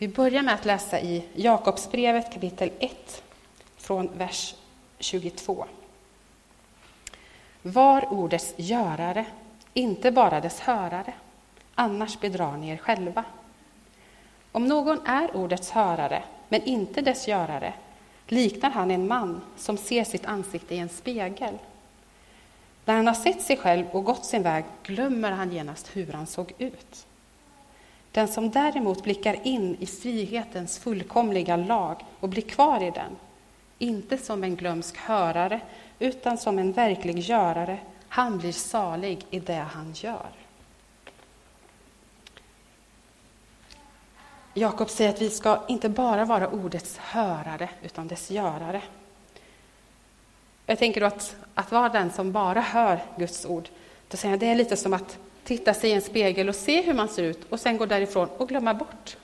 Vi börjar med att läsa i Jakobsbrevet kapitel 1 från vers 22. Var ordets görare, inte bara dess hörare, annars bedrar ni er själva. Om någon är ordets hörare, men inte dess görare, liknar han en man som ser sitt ansikte i en spegel. När han har sett sig själv och gått sin väg glömmer han genast hur han såg ut. Den som däremot blickar in i frihetens fullkomliga lag och blir kvar i den, inte som en glömsk hörare, utan som en verklig görare, han blir salig i det han gör. Jakob säger att vi ska inte bara vara ordets hörare, utan dess görare. Jag tänker då att, att vara den som bara hör Guds ord, då säger jag, det är lite som att titta sig i en spegel och se hur man ser ut och sen gå därifrån och glömma bort.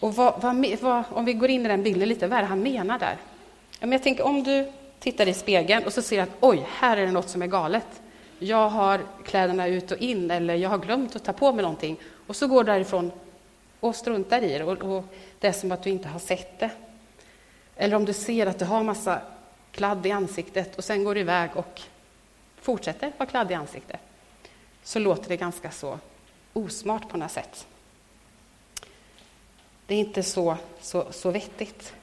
Och vad, vad, vad, om vi går in i den bilden lite, vad är det han menar där? Jag tänker om du tittar i spegeln och så ser att oj, här är det något som är galet. Jag har kläderna ut och in eller jag har glömt att ta på mig någonting. Och så går du därifrån och struntar i det och, och det är som att du inte har sett det. Eller om du ser att du har massa kladd i ansiktet och sen går du iväg och fortsätter vara kladd i ansiktet. Så låter det ganska så osmart på något sätt. Det är inte så, så, så vettigt.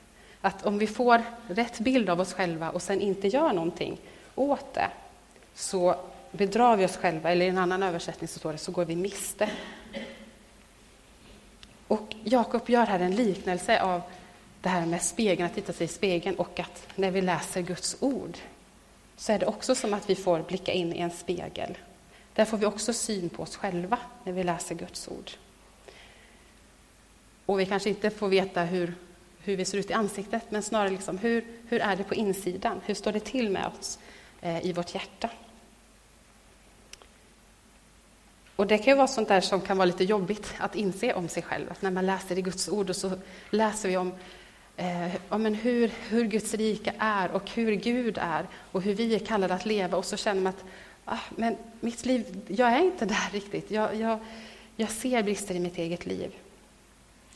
Att om vi får rätt bild av oss själva och sen inte gör någonting åt det, så bedrar vi oss själva, eller i en annan översättning så står det, så går vi miste. Och Jakob gör här en liknelse av det här med spegeln, att titta sig i spegeln och att när vi läser Guds ord så är det också som att vi får blicka in i en spegel. Där får vi också syn på oss själva när vi läser Guds ord. Och vi kanske inte får veta hur, hur vi ser ut i ansiktet, men snarare liksom, hur, hur är det på insidan? Hur står det till med oss eh, i vårt hjärta? Och det kan ju vara sånt där som kan vara lite jobbigt att inse om sig själv. Att när man läser i Guds ord och så läser vi om, eh, om hur, hur Guds rike är och hur Gud är och hur vi är kallade att leva och så känner man att ah, men mitt liv, jag är inte där riktigt. Jag, jag, jag ser brister i mitt eget liv.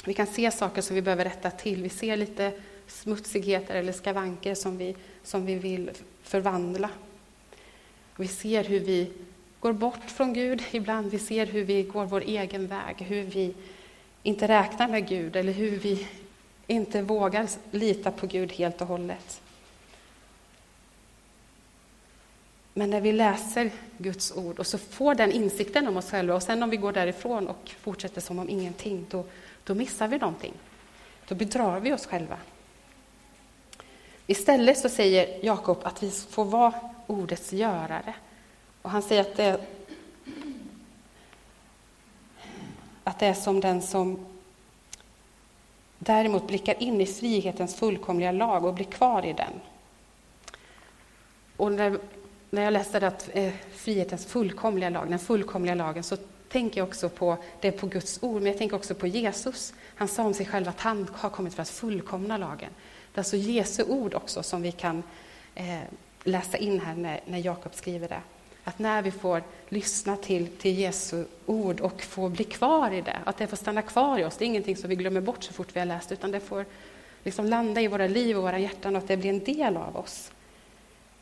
Vi kan se saker som vi behöver rätta till. Vi ser lite smutsigheter eller skavanker som vi, som vi vill förvandla. Vi ser hur vi går bort från Gud ibland. Vi ser hur vi går vår egen väg, hur vi inte räknar med Gud eller hur vi inte vågar lita på Gud helt och hållet. Men när vi läser Guds ord och så får den insikten om oss själva och sen om vi går därifrån och fortsätter som om ingenting, då, då missar vi någonting. Då bedrar vi oss själva. Istället så säger Jakob att vi får vara ordets görare. Och han säger att det, att det är som den som däremot blickar in i frihetens fullkomliga lag och blir kvar i den. Och när, när jag läste att eh, frihetens fullkomliga lag, den fullkomliga lagen, så tänker jag också på det på Guds ord, men jag tänker också på Jesus. Han sa om sig själv att han har kommit för att fullkomna lagen. Det är alltså Jesu ord också som vi kan eh, läsa in här när, när Jakob skriver det. Att när vi får lyssna till, till Jesu ord och få bli kvar i det, att det får stanna kvar i oss. Det är ingenting som vi glömmer bort så fort vi har läst, utan det får liksom landa i våra liv och våra hjärtan och att det blir en del av oss.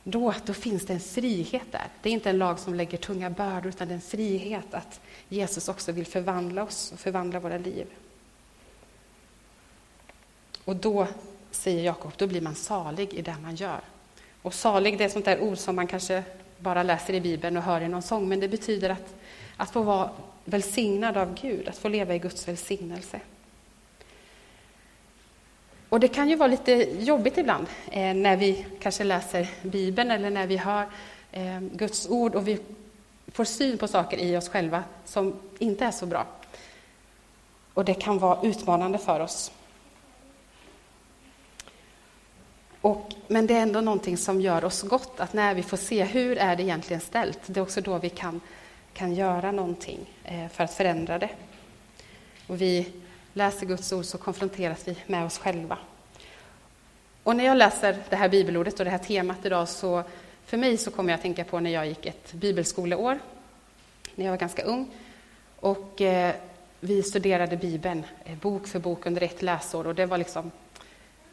Då, då finns det en frihet där. Det är inte en lag som lägger tunga bördor, utan det är en frihet att Jesus också vill förvandla oss och förvandla våra liv. Och då, säger Jakob, då blir man salig i det man gör. Och salig, det är ett sånt där ord som man kanske bara läser i Bibeln och hör i någon sång, men det betyder att, att få vara välsignad av Gud, att få leva i Guds välsignelse. Och det kan ju vara lite jobbigt ibland eh, när vi kanske läser Bibeln eller när vi hör eh, Guds ord och vi får syn på saker i oss själva som inte är så bra. Och det kan vara utmanande för oss. Och, men det är ändå någonting som gör oss gott, att när vi får se hur är det egentligen ställt, det är också då vi kan, kan göra någonting eh, för att förändra det. Och vi läser Guds ord så konfronteras vi med oss själva. Och när jag läser det här bibelordet och det här temat idag så för mig så kommer jag att tänka på när jag gick ett bibelskoleår, när jag var ganska ung. Och eh, vi studerade Bibeln eh, bok för bok under ett läsår och det var liksom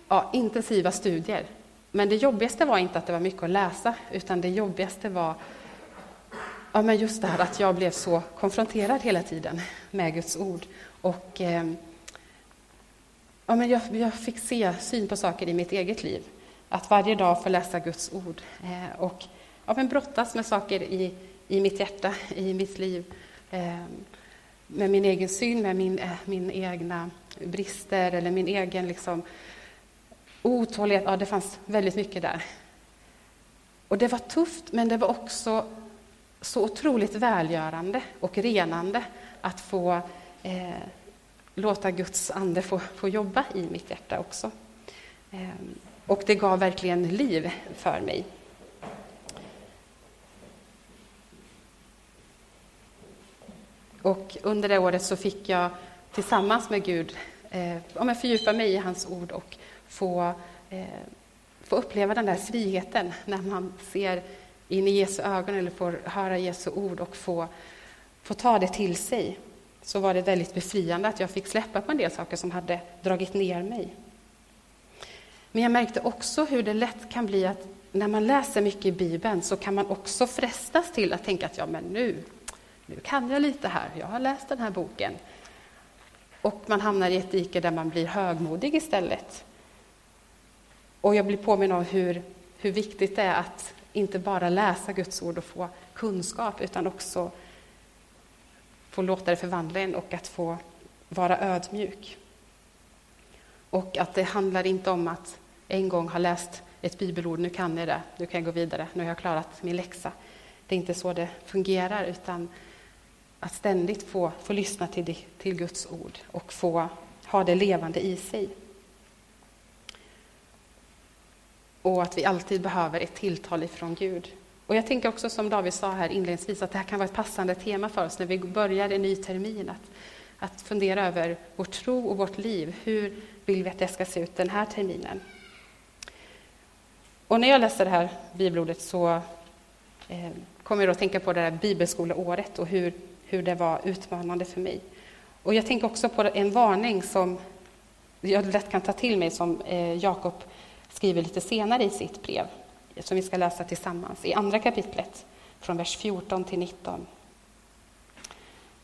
ja, intensiva studier. Men det jobbigaste var inte att det var mycket att läsa, utan det jobbigaste var ja, men just det här att jag blev så konfronterad hela tiden med Guds ord. Och, eh, ja, men jag, jag, fick se syn på saker i mitt eget liv. Att varje dag få läsa Guds ord eh, och ja, men brottas med saker i, i mitt hjärta, i mitt liv. Eh, med min egen syn, med min, eh, min egna brister eller min egen liksom, otålighet. Ja, det fanns väldigt mycket där. Och det var tufft, men det var också så otroligt välgörande och renande att få eh, låta Guds ande få, få jobba i mitt hjärta också. Ehm, och det gav verkligen liv för mig. Och under det året så fick jag tillsammans med Gud eh, fördjupa mig i hans ord och få, eh, få uppleva den där friheten när man ser in i Jesu ögon eller får höra Jesu ord och få, få ta det till sig. Så var det väldigt befriande att jag fick släppa på en del saker som hade dragit ner mig. Men jag märkte också hur det lätt kan bli att när man läser mycket i Bibeln så kan man också frestas till att tänka att ja, men nu, nu kan jag lite här, jag har läst den här boken. Och man hamnar i ett dike där man blir högmodig istället. Och jag blir påminn om hur, hur viktigt det är att inte bara läsa Guds ord och få kunskap, utan också få låta det förvandla en och att få vara ödmjuk. Och att det handlar inte om att en gång ha läst ett bibelord, nu kan jag det, nu kan jag gå vidare, nu har jag klarat min läxa. Det är inte så det fungerar, utan att ständigt få, få lyssna till, till Guds ord och få ha det levande i sig. Och att vi alltid behöver ett tilltal ifrån Gud. Och jag tänker också som David sa här inledningsvis att det här kan vara ett passande tema för oss när vi börjar en ny termin. Att, att fundera över vår tro och vårt liv. Hur vill vi att det ska se ut den här terminen? Och när jag läser det här bibelordet så eh, kommer jag att tänka på det här bibelskoleåret och hur, hur det var utmanande för mig. Och jag tänker också på en varning som jag lätt kan ta till mig som eh, Jakob skriver lite senare i sitt brev, som vi ska läsa tillsammans, i andra kapitlet, från vers 14 till 19.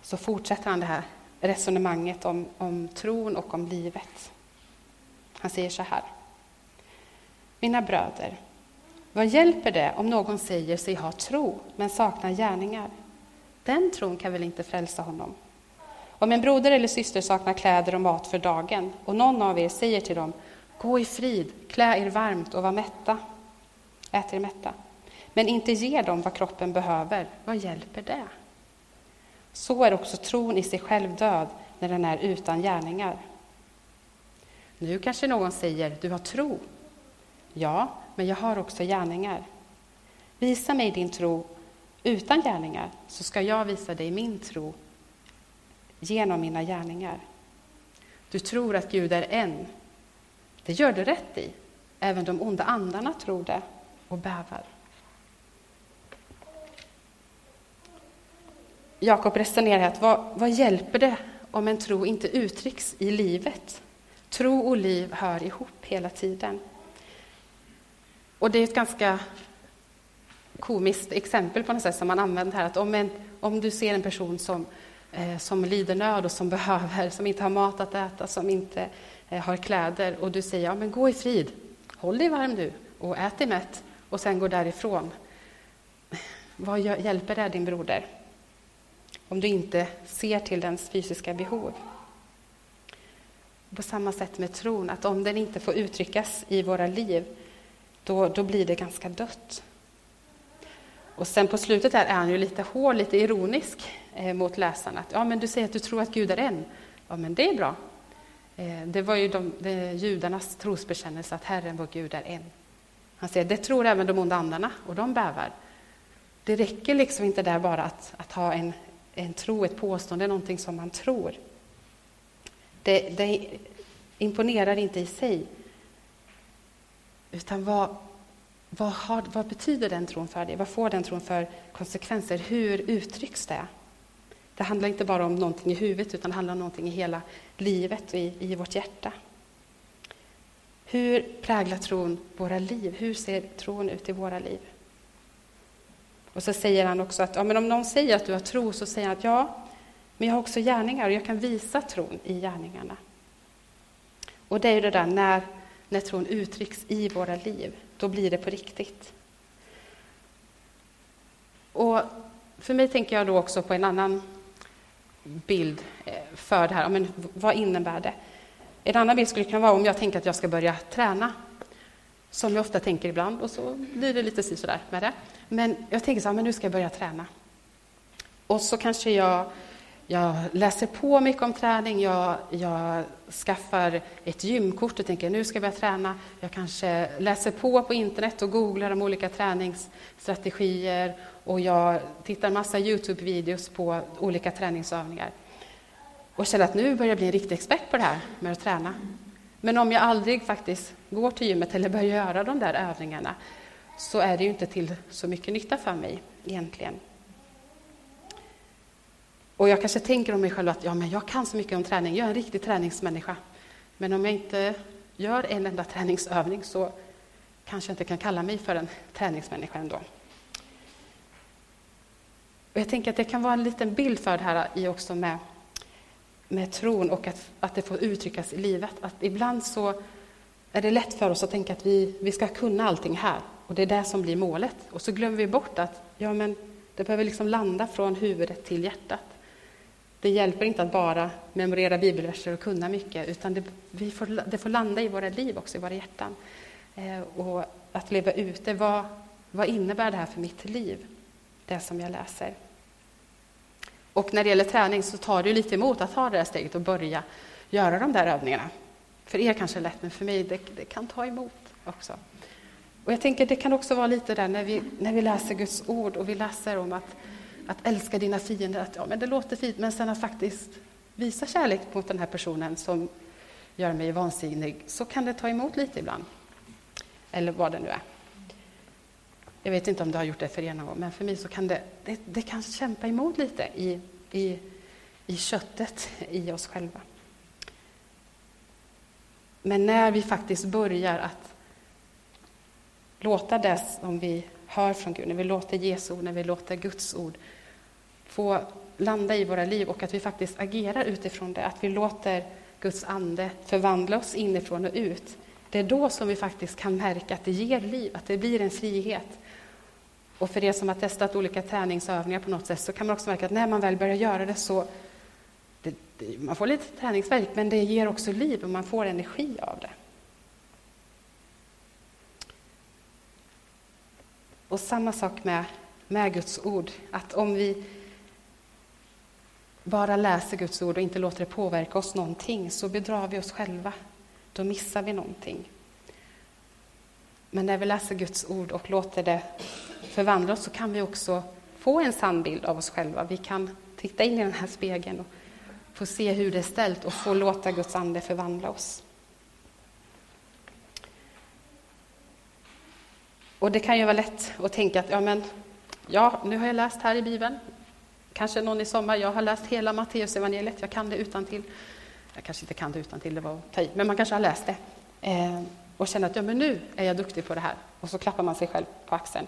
Så fortsätter han det här resonemanget om, om tron och om livet. Han säger så här. Mina bröder, vad hjälper det om någon säger sig ha tro men saknar gärningar? Den tron kan väl inte frälsa honom? Om en broder eller syster saknar kläder och mat för dagen och någon av er säger till dem Gå i frid, klä er varmt och var mätta. Ät er mätta. Men inte ger dem vad kroppen behöver. Vad hjälper det? Så är också tron i sig själv död när den är utan gärningar. Nu kanske någon säger, du har tro. Ja, men jag har också gärningar. Visa mig din tro utan gärningar, så ska jag visa dig min tro genom mina gärningar. Du tror att Gud är en, det gör du rätt i. Även de onda andarna tror det och bävar. Jakob resonerar att vad, vad hjälper det om en tro inte uttrycks i livet? Tro och liv hör ihop hela tiden. Och det är ett ganska komiskt exempel på något sätt som man använder här. Att om, en, om du ser en person som, eh, som lider nöd och som behöver, som inte har mat att äta, som inte Eh, har kläder och du säger ja, men gå i frid, håll dig varm du och ät dig mätt och sen går därifrån. Vad hjälper det din broder? Om du inte ser till dens fysiska behov. På samma sätt med tron, att om den inte får uttryckas i våra liv, då, då blir det ganska dött. Och sen på slutet här är han ju lite hård, lite ironisk eh, mot läsarna. Att, ja, men du säger att du tror att Gud är en. Ja, men det är bra. Eh, det var ju de, de, judarnas trosbekännelse att Herren vår Gud är en. Han säger det tror även de onda andarna och de bävar. Det räcker liksom inte där bara att, att ha en, en tro, ett påstående, någonting som man tror. Det, det imponerar inte i sig. Utan vad, vad, har, vad betyder den tron för dig? Vad får den tron för konsekvenser? Hur uttrycks det? Det handlar inte bara om någonting i huvudet, utan det handlar om någonting i hela livet och i, i vårt hjärta. Hur präglar tron våra liv? Hur ser tron ut i våra liv? Och så säger han också att ja, men om någon säger att du har tro, så säger han att ja, men jag har också gärningar och jag kan visa tron i gärningarna. Och det är ju det där när, när tron uttrycks i våra liv, då blir det på riktigt. Och för mig tänker jag då också på en annan bild eh, för det här. Men vad innebär det? En annan bild skulle kunna vara om jag tänker att jag ska börja träna. Som jag ofta tänker ibland, och så blir det lite sådär med det. Men jag tänker så här, men nu ska jag börja träna. Och så kanske jag jag läser på mycket om träning, jag, jag skaffar ett gymkort och tänker nu ska jag börja träna. Jag kanske läser på på internet och googlar om olika träningsstrategier och jag tittar massa Youtube-videos på olika träningsövningar. Och känner att nu börjar jag bli en riktig expert på det här med att träna. Men om jag aldrig faktiskt går till gymmet eller börjar göra de där övningarna så är det ju inte till så mycket nytta för mig egentligen. Och jag kanske tänker om mig själv att ja, men jag kan så mycket om träning, jag är en riktig träningsmänniska. Men om jag inte gör en enda träningsövning så kanske jag inte kan kalla mig för en träningsmänniska ändå. Och jag tänker att det kan vara en liten bild för det här i också med, med tron och att, att det får uttryckas i livet. Att ibland så är det lätt för oss att tänka att vi, vi ska kunna allting här och det är det som blir målet. Och så glömmer vi bort att ja, men det behöver liksom landa från huvudet till hjärtat. Det hjälper inte att bara memorera bibelverser och kunna mycket, utan det, vi får, det får landa i våra liv också, i våra hjärtan. Eh, och att leva ute, vad, vad innebär det här för mitt liv, det som jag läser? Och när det gäller träning så tar det lite emot att ta det där steget och börja göra de där övningarna. För er kanske det är lätt, men för mig det, det kan ta emot också. Och jag tänker det kan också vara lite där när vi, när vi läser Guds ord och vi läser om att att älska dina fiender, att ja, men det låter fint, men sen att faktiskt visa kärlek mot den här personen som gör mig vansinnig, så kan det ta emot lite ibland. Eller vad det nu är. Jag vet inte om du har gjort det för er någon gång, men för mig så kan det, det, det kan kämpa emot lite i, i, i köttet i oss själva. Men när vi faktiskt börjar att låta det som vi hör från Gud, när vi låter Jesu ord, när vi låter Guds ord få landa i våra liv och att vi faktiskt agerar utifrån det, att vi låter Guds ande förvandla oss inifrån och ut. Det är då som vi faktiskt kan märka att det ger liv, att det blir en frihet. Och för er som har testat olika träningsövningar på något sätt så kan man också märka att när man väl börjar göra det så det, det, man får lite träningsverk, men det ger också liv och man får energi av det. Och samma sak med, med Guds ord, att om vi bara läser Guds ord och inte låter det påverka oss någonting så bedrar vi oss själva. Då missar vi någonting. Men när vi läser Guds ord och låter det förvandla oss så kan vi också få en sann bild av oss själva. Vi kan titta in i den här spegeln och få se hur det är ställt och få låta Guds ande förvandla oss. Och det kan ju vara lätt att tänka att ja, men, ja, nu har jag läst här i Bibeln. Kanske någon i sommar, jag har läst hela Matteusevangeliet, jag kan det utan till. Jag kanske inte kan det utan till, det var att ta i, men man kanske har läst det. Eh, och känner att ja, men nu är jag duktig på det här. Och så klappar man sig själv på axeln.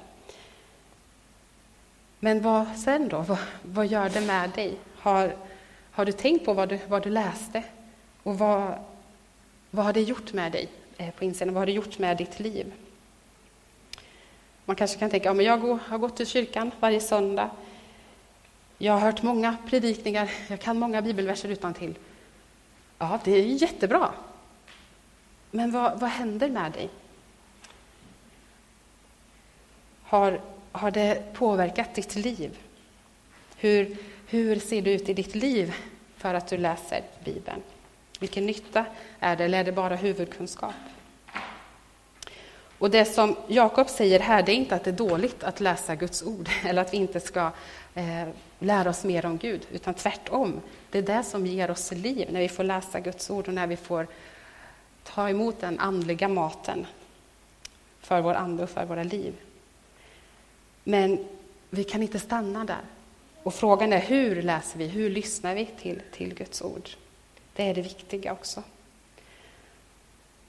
Men vad sen då? Vad, vad gör det med dig? Har, har du tänkt på vad du, vad du läste? Och vad, vad har det gjort med dig eh, på insidan? Vad har det gjort med ditt liv? Man kanske kan tänka, ja, men jag går, har gått till kyrkan varje söndag. Jag har hört många predikningar, jag kan många bibelverser utan till. Ja, det är jättebra. Men vad, vad händer med dig? Har, har det påverkat ditt liv? Hur, hur ser det ut i ditt liv för att du läser Bibeln? Vilken nytta är det, eller är det bara huvudkunskap? Och det som Jakob säger här, det är inte att det är dåligt att läsa Guds ord, eller att vi inte ska eh, lära oss mer om Gud, utan tvärtom. Det är det som ger oss liv, när vi får läsa Guds ord och när vi får ta emot den andliga maten för vår ande och för våra liv. Men vi kan inte stanna där. Och frågan är hur läser vi, hur lyssnar vi till, till Guds ord? Det är det viktiga också.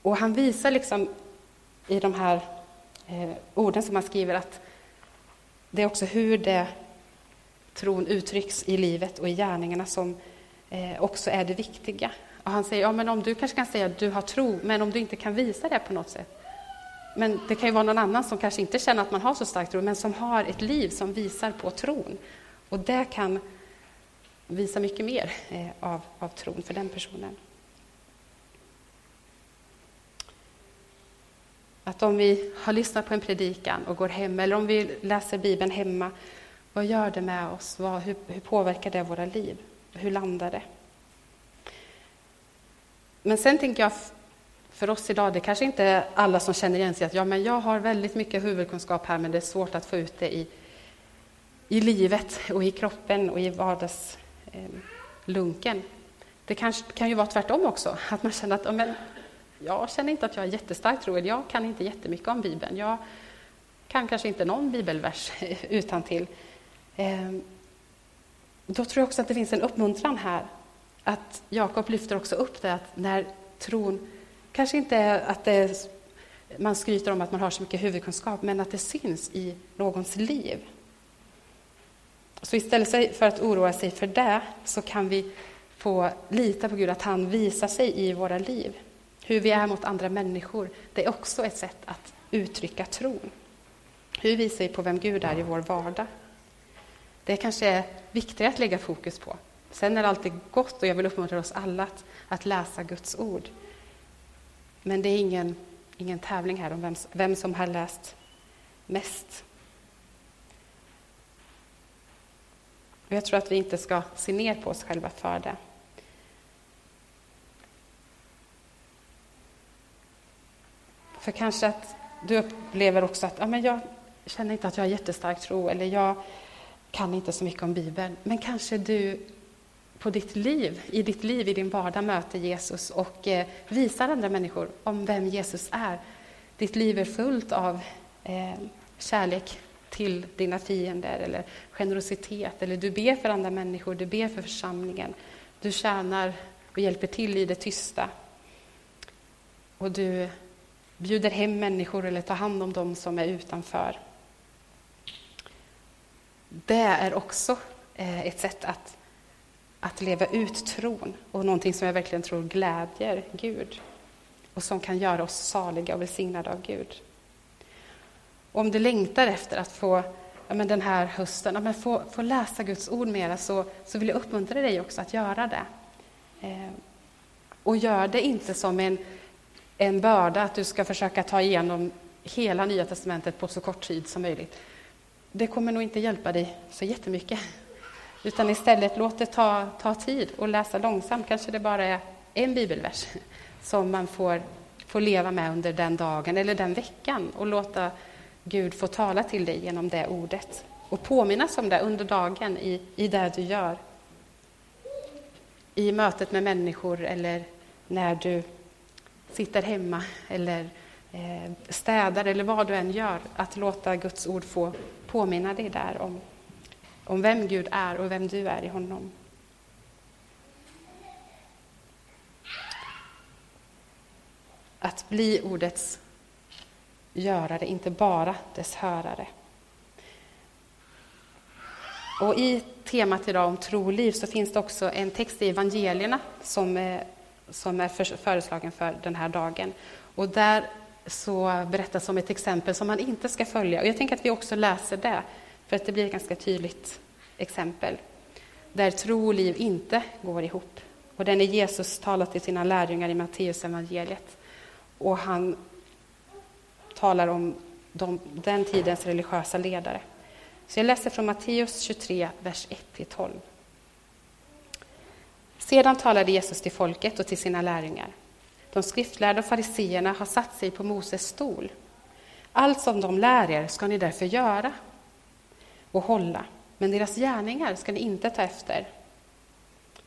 Och han visar liksom i de här eh, orden som han skriver att det är också hur det tron uttrycks i livet och i gärningarna som eh, också är det viktiga. Och han säger, ja men om du kanske kan säga att du har tro, men om du inte kan visa det på något sätt. Men det kan ju vara någon annan som kanske inte känner att man har så stark tro, men som har ett liv som visar på tron. Och det kan visa mycket mer eh, av, av tron för den personen. Att om vi har lyssnat på en predikan och går hem, eller om vi läser Bibeln hemma, vad gör det med oss? Vad, hur, hur påverkar det våra liv? Hur landar det? Men sen tänker jag, för oss idag, det kanske inte är alla som känner igen sig att ja, men jag har väldigt mycket huvudkunskap här, men det är svårt att få ut det i, i livet och i kroppen och i vardagslunken. Eh, det kanske kan ju vara tvärtom också, att man känner att ja, men jag känner inte att jag är jättestark tro, jag kan inte jättemycket om Bibeln. Jag kan kanske inte någon bibelvers utan till. Eh, då tror jag också att det finns en uppmuntran här. Att Jakob lyfter också upp det att när tron, kanske inte att det, man skryter om att man har så mycket huvudkunskap, men att det syns i någons liv. Så istället för att oroa sig för det så kan vi få lita på Gud, att han visar sig i våra liv. Hur vi är mot andra människor, det är också ett sätt att uttrycka tron. Hur visar vi på vem Gud är i vår vardag? Det kanske är viktigare att lägga fokus på. Sen är det alltid gott, och jag vill uppmuntra oss alla att, att läsa Guds ord. Men det är ingen, ingen tävling här om vem, vem som har läst mest. Och jag tror att vi inte ska se ner på oss själva för det. För kanske att du upplever också att ja, men jag känner inte att jag har jättestark tro, eller jag kan inte så mycket om Bibeln. Men kanske du på ditt liv, i ditt liv, i din vardag möter Jesus och eh, visar andra människor om vem Jesus är. Ditt liv är fullt av eh, kärlek till dina fiender eller generositet, eller du ber för andra människor, du ber för församlingen. Du tjänar och hjälper till i det tysta. Och du bjuder hem människor eller tar hand om dem som är utanför. Det är också eh, ett sätt att, att leva ut tron och någonting som jag verkligen tror glädjer Gud och som kan göra oss saliga och välsignade av Gud. Om du längtar efter att få ja, men den här hösten ja, men få, få läsa Guds ord mera så, så vill jag uppmuntra dig också att göra det. Eh, och gör det inte som en en börda att du ska försöka ta igenom hela Nya testamentet på så kort tid som möjligt. Det kommer nog inte hjälpa dig så jättemycket. Utan istället låt det ta, ta tid och läsa långsamt. Kanske det bara är en bibelvers som man får, får leva med under den dagen eller den veckan och låta Gud få tala till dig genom det ordet och påminnas om det under dagen i, i det du gör. I mötet med människor eller när du sitter hemma eller eh, städar eller vad du än gör, att låta Guds ord få påminna dig där om, om vem Gud är och vem du är i honom. Att bli ordets görare, inte bara dess hörare. Och I temat idag om tro och liv så finns det också en text i evangelierna som är, som är föreslagen för den här dagen. Och där så berättas om ett exempel som man inte ska följa. Och jag tänker att vi också läser det, för att det blir ett ganska tydligt exempel. Där tro och liv inte går ihop. Och den är Jesus talat till sina lärjungar i Matteus evangeliet. Och han talar om de, den tidens religiösa ledare. Så jag läser från Matteus 23, vers 1-12. Sedan talade Jesus till folket och till sina lärjungar. De skriftlärda och fariseerna har satt sig på Moses stol. Allt som de lär er ska ni därför göra och hålla, men deras gärningar ska ni inte ta efter.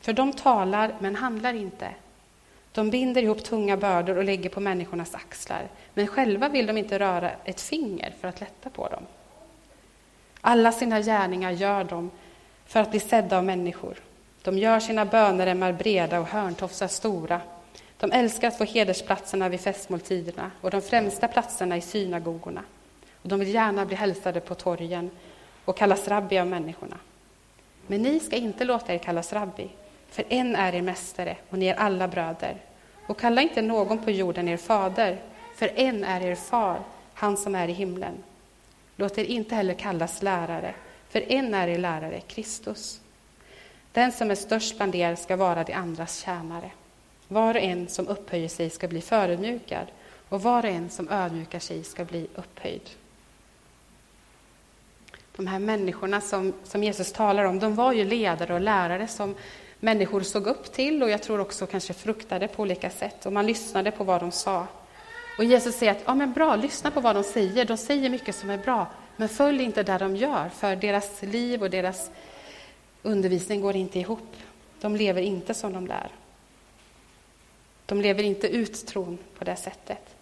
För de talar, men handlar inte. De binder ihop tunga bördor och lägger på människornas axlar, men själva vill de inte röra ett finger för att lätta på dem. Alla sina gärningar gör de för att bli sedda av människor. De gör sina böneremmar breda och hörntofsar stora. De älskar att få hedersplatserna vid festmåltiderna och de främsta platserna i synagogorna. Och de vill gärna bli hälsade på torgen och kallas rabbi av människorna. Men ni ska inte låta er kallas rabbi, för en är er mästare och ni är alla bröder. Och kalla inte någon på jorden er fader, för en är er far, han som är i himlen. Låt er inte heller kallas lärare, för en är er lärare, Kristus. Den som är störst bland er ska vara de andras tjänare. Var och en som upphöjer sig ska bli förödmjukad, och var och en som ödmjukar sig ska bli upphöjd. De här människorna som, som Jesus talar om, de var ju ledare och lärare som människor såg upp till och jag tror också kanske fruktade på olika sätt. Och man lyssnade på vad de sa. Och Jesus säger att ja, men bra, lyssna på vad de säger. De säger mycket som är bra, men följ inte det de gör, för deras liv och deras undervisning går inte ihop. De lever inte som de lär. De lever inte ut tron på det sättet.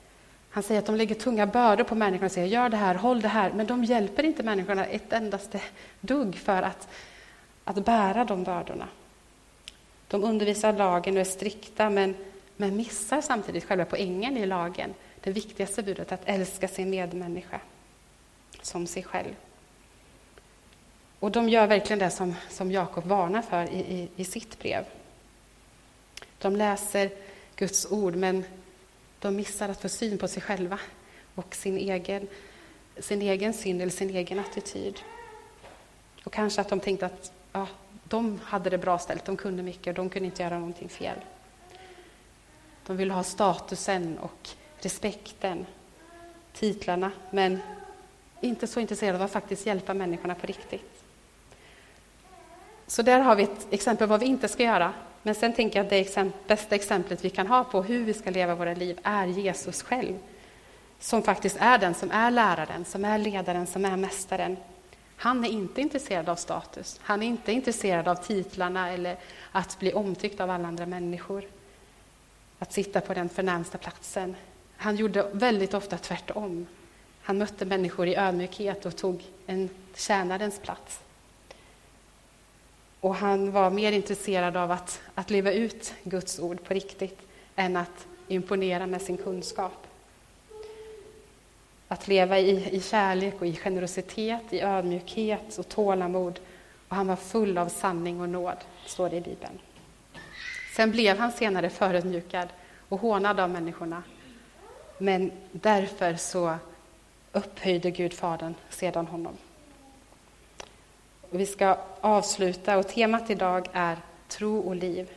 Han säger att de lägger tunga bördor på människorna och säger gör det här, håll det här, men de hjälper inte människorna ett endaste dugg för att, att bära de bördorna. De undervisar lagen och är strikta, men, men missar samtidigt själva poängen i lagen. Det viktigaste budet, att älska sin medmänniska som sig själv. Och de gör verkligen det som, som Jakob varnar för i, i, i sitt brev. De läser Guds ord, men de missar att få syn på sig själva och sin egen, sin egen synd eller sin egen attityd. Och kanske att de tänkte att ja, de hade det bra ställt, de kunde mycket och de kunde inte göra någonting fel. De ville ha statusen och respekten, titlarna, men inte så intresserade av att faktiskt hjälpa människorna på riktigt. Så där har vi ett exempel på vad vi inte ska göra. Men sen tänker jag att det exempel, bästa exemplet vi kan ha på hur vi ska leva våra liv är Jesus själv. Som faktiskt är den som är läraren, som är ledaren, som är mästaren. Han är inte intresserad av status. Han är inte intresserad av titlarna eller att bli omtyckt av alla andra människor. Att sitta på den förnämsta platsen. Han gjorde väldigt ofta tvärtom. Han mötte människor i ödmjukhet och tog en tjänarens plats. Och han var mer intresserad av att, att leva ut Guds ord på riktigt än att imponera med sin kunskap. Att leva i, i kärlek och i generositet, i ödmjukhet och tålamod. Och han var full av sanning och nåd, står det i Bibeln. Sen blev han senare förödmjukad och hånad av människorna. Men därför så upphöjde Gud Fadern sedan honom. Vi ska avsluta och temat idag är tro och liv.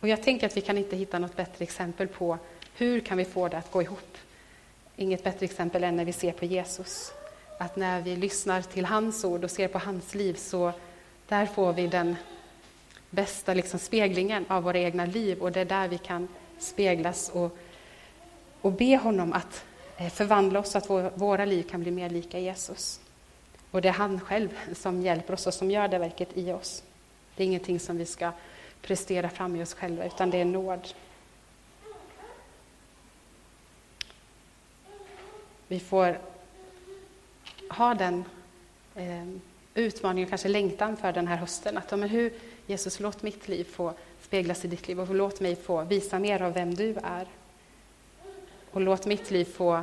Och jag tänker att vi kan inte hitta något bättre exempel på hur kan vi få det att gå ihop. Inget bättre exempel än när vi ser på Jesus. Att när vi lyssnar till hans ord och ser på hans liv så där får vi den bästa liksom speglingen av våra egna liv och det är där vi kan speglas och, och be honom att eh, förvandla oss så att våra liv kan bli mer lika Jesus. Och det är han själv som hjälper oss och som gör det verket i oss. Det är ingenting som vi ska prestera fram i oss själva, utan det är nåd. Vi får ha den eh, utmaningen, kanske längtan för den här hösten. Att, men hur, Jesus, låt mitt liv få speglas i ditt liv och låt mig få visa mer av vem du är. Och låt mitt liv få,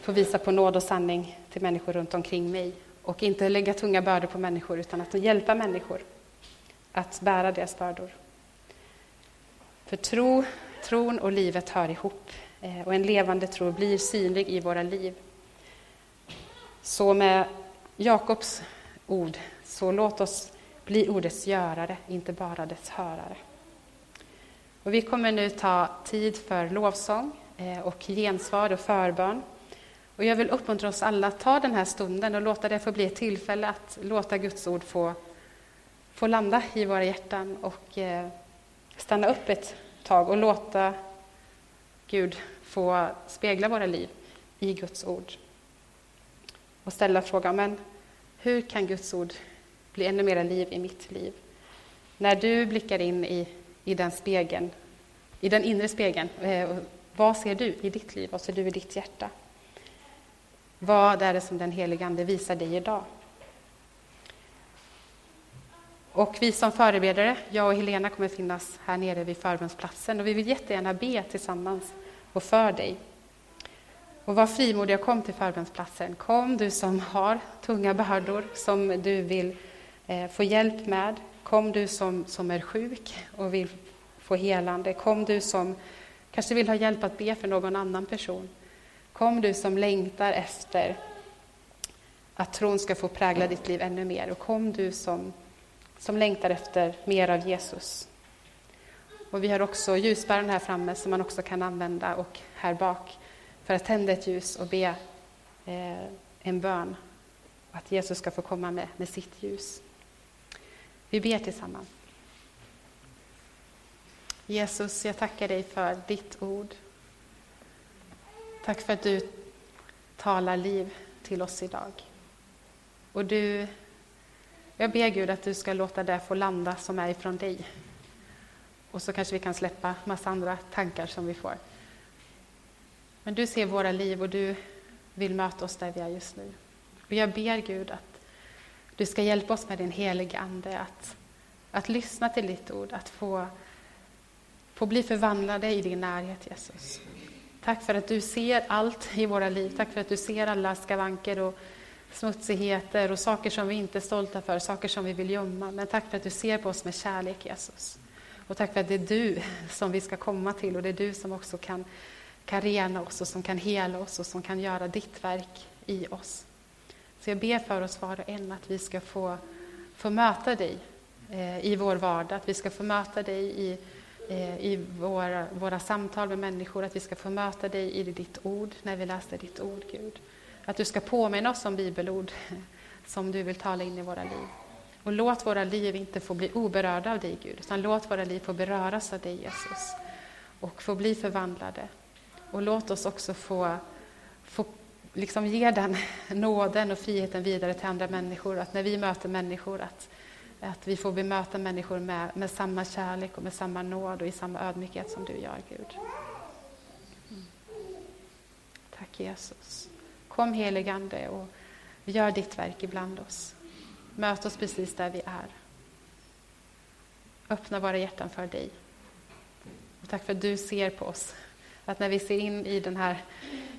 få visa på nåd och sanning till människor runt omkring mig och inte lägga tunga bördor på människor, utan att hjälpa människor att bära deras bördor. För tro, tron och livet hör ihop, eh, och en levande tro blir synlig i våra liv. Så med Jakobs ord, så låt oss bli ordets görare, inte bara dess hörare. Och vi kommer nu ta tid för lovsång eh, och gensvar och förbön. Och jag vill uppmuntra oss alla att ta den här stunden och låta det få bli ett tillfälle att låta Guds ord få, få landa i våra hjärtan och eh, stanna upp ett tag och låta Gud få spegla våra liv i Guds ord. Och ställa frågan, men hur kan Guds ord bli ännu mer liv i mitt liv? När du blickar in i, i den spegeln, i den inre spegeln, eh, vad ser du i ditt liv? Vad ser du i ditt hjärta? Vad är det som den helige Ande visar dig idag? Och vi som förebedjare, jag och Helena, kommer finnas här nere vid förbönsplatsen och vi vill jättegärna be tillsammans och för dig. Och var frimodig och kom till förbönsplatsen. Kom du som har tunga bördor som du vill eh, få hjälp med. Kom du som, som är sjuk och vill få helande. Kom du som kanske vill ha hjälp att be för någon annan person. Kom du som längtar efter att tron ska få prägla ditt liv ännu mer. Och kom du som, som längtar efter mer av Jesus. Och vi har också ljusbäraren här framme som man också kan använda och här bak för att tända ett ljus och be eh, en bön. Att Jesus ska få komma med, med sitt ljus. Vi ber tillsammans. Jesus, jag tackar dig för ditt ord. Tack för att du talar liv till oss idag. Och du, jag ber Gud att du ska låta det få landa som är ifrån dig. Och så kanske vi kan släppa massa andra tankar som vi får. Men du ser våra liv och du vill möta oss där vi är just nu. Och jag ber Gud att du ska hjälpa oss med din heliga Ande att, att lyssna till ditt ord, att få, få bli förvandlade i din närhet Jesus. Tack för att du ser allt i våra liv. Tack för att du ser alla skavanker och smutsigheter och saker som vi inte är stolta för, saker som vi vill gömma. Men tack för att du ser på oss med kärlek Jesus. Och tack för att det är du som vi ska komma till och det är du som också kan kan rena oss och som kan hela oss och som kan göra ditt verk i oss. Så jag ber för oss var och en att vi ska få, få möta dig eh, i vår vardag, att vi ska få möta dig i, Eh, i våra, våra samtal med människor, att vi ska få möta dig i ditt ord när vi läser ditt ord, Gud. Att du ska påminna oss om bibelord som du vill tala in i våra liv. Och låt våra liv inte få bli oberörda av dig, Gud, utan låt våra liv få beröras av dig, Jesus, och få bli förvandlade. Och låt oss också få, få liksom ge den nåden och friheten vidare till andra människor. Att när vi möter människor, att, att vi får bemöta människor med, med samma kärlek och med samma nåd och i samma ödmjukhet som du gör, Gud. Mm. Tack Jesus. Kom heligande och gör ditt verk ibland oss. Möt oss precis där vi är. Öppna våra hjärtan för dig. Och tack för att du ser på oss att när vi ser in i den här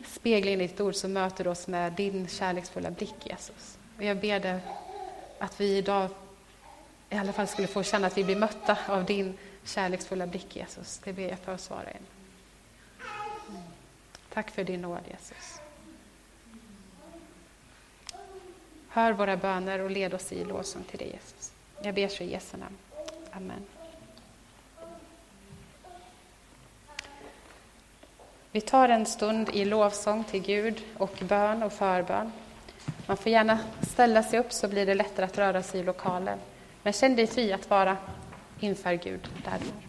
speglingen i ditt ord så möter du oss med din kärleksfulla blick, Jesus. Och jag ber dig att vi idag i alla fall skulle få känna att vi blir mötta av din kärleksfulla blick, Jesus. Det ber jag för oss var och en. Tack för din nåd, Jesus. Hör våra böner och led oss i lovsång till dig, Jesus. Jag ber så i Jesu namn. Amen. Vi tar en stund i lovsång till Gud och bön och förbön. Man får gärna ställa sig upp så blir det lättare att röra sig i lokalen. Men känn dig fri att vara inför Gud där du är.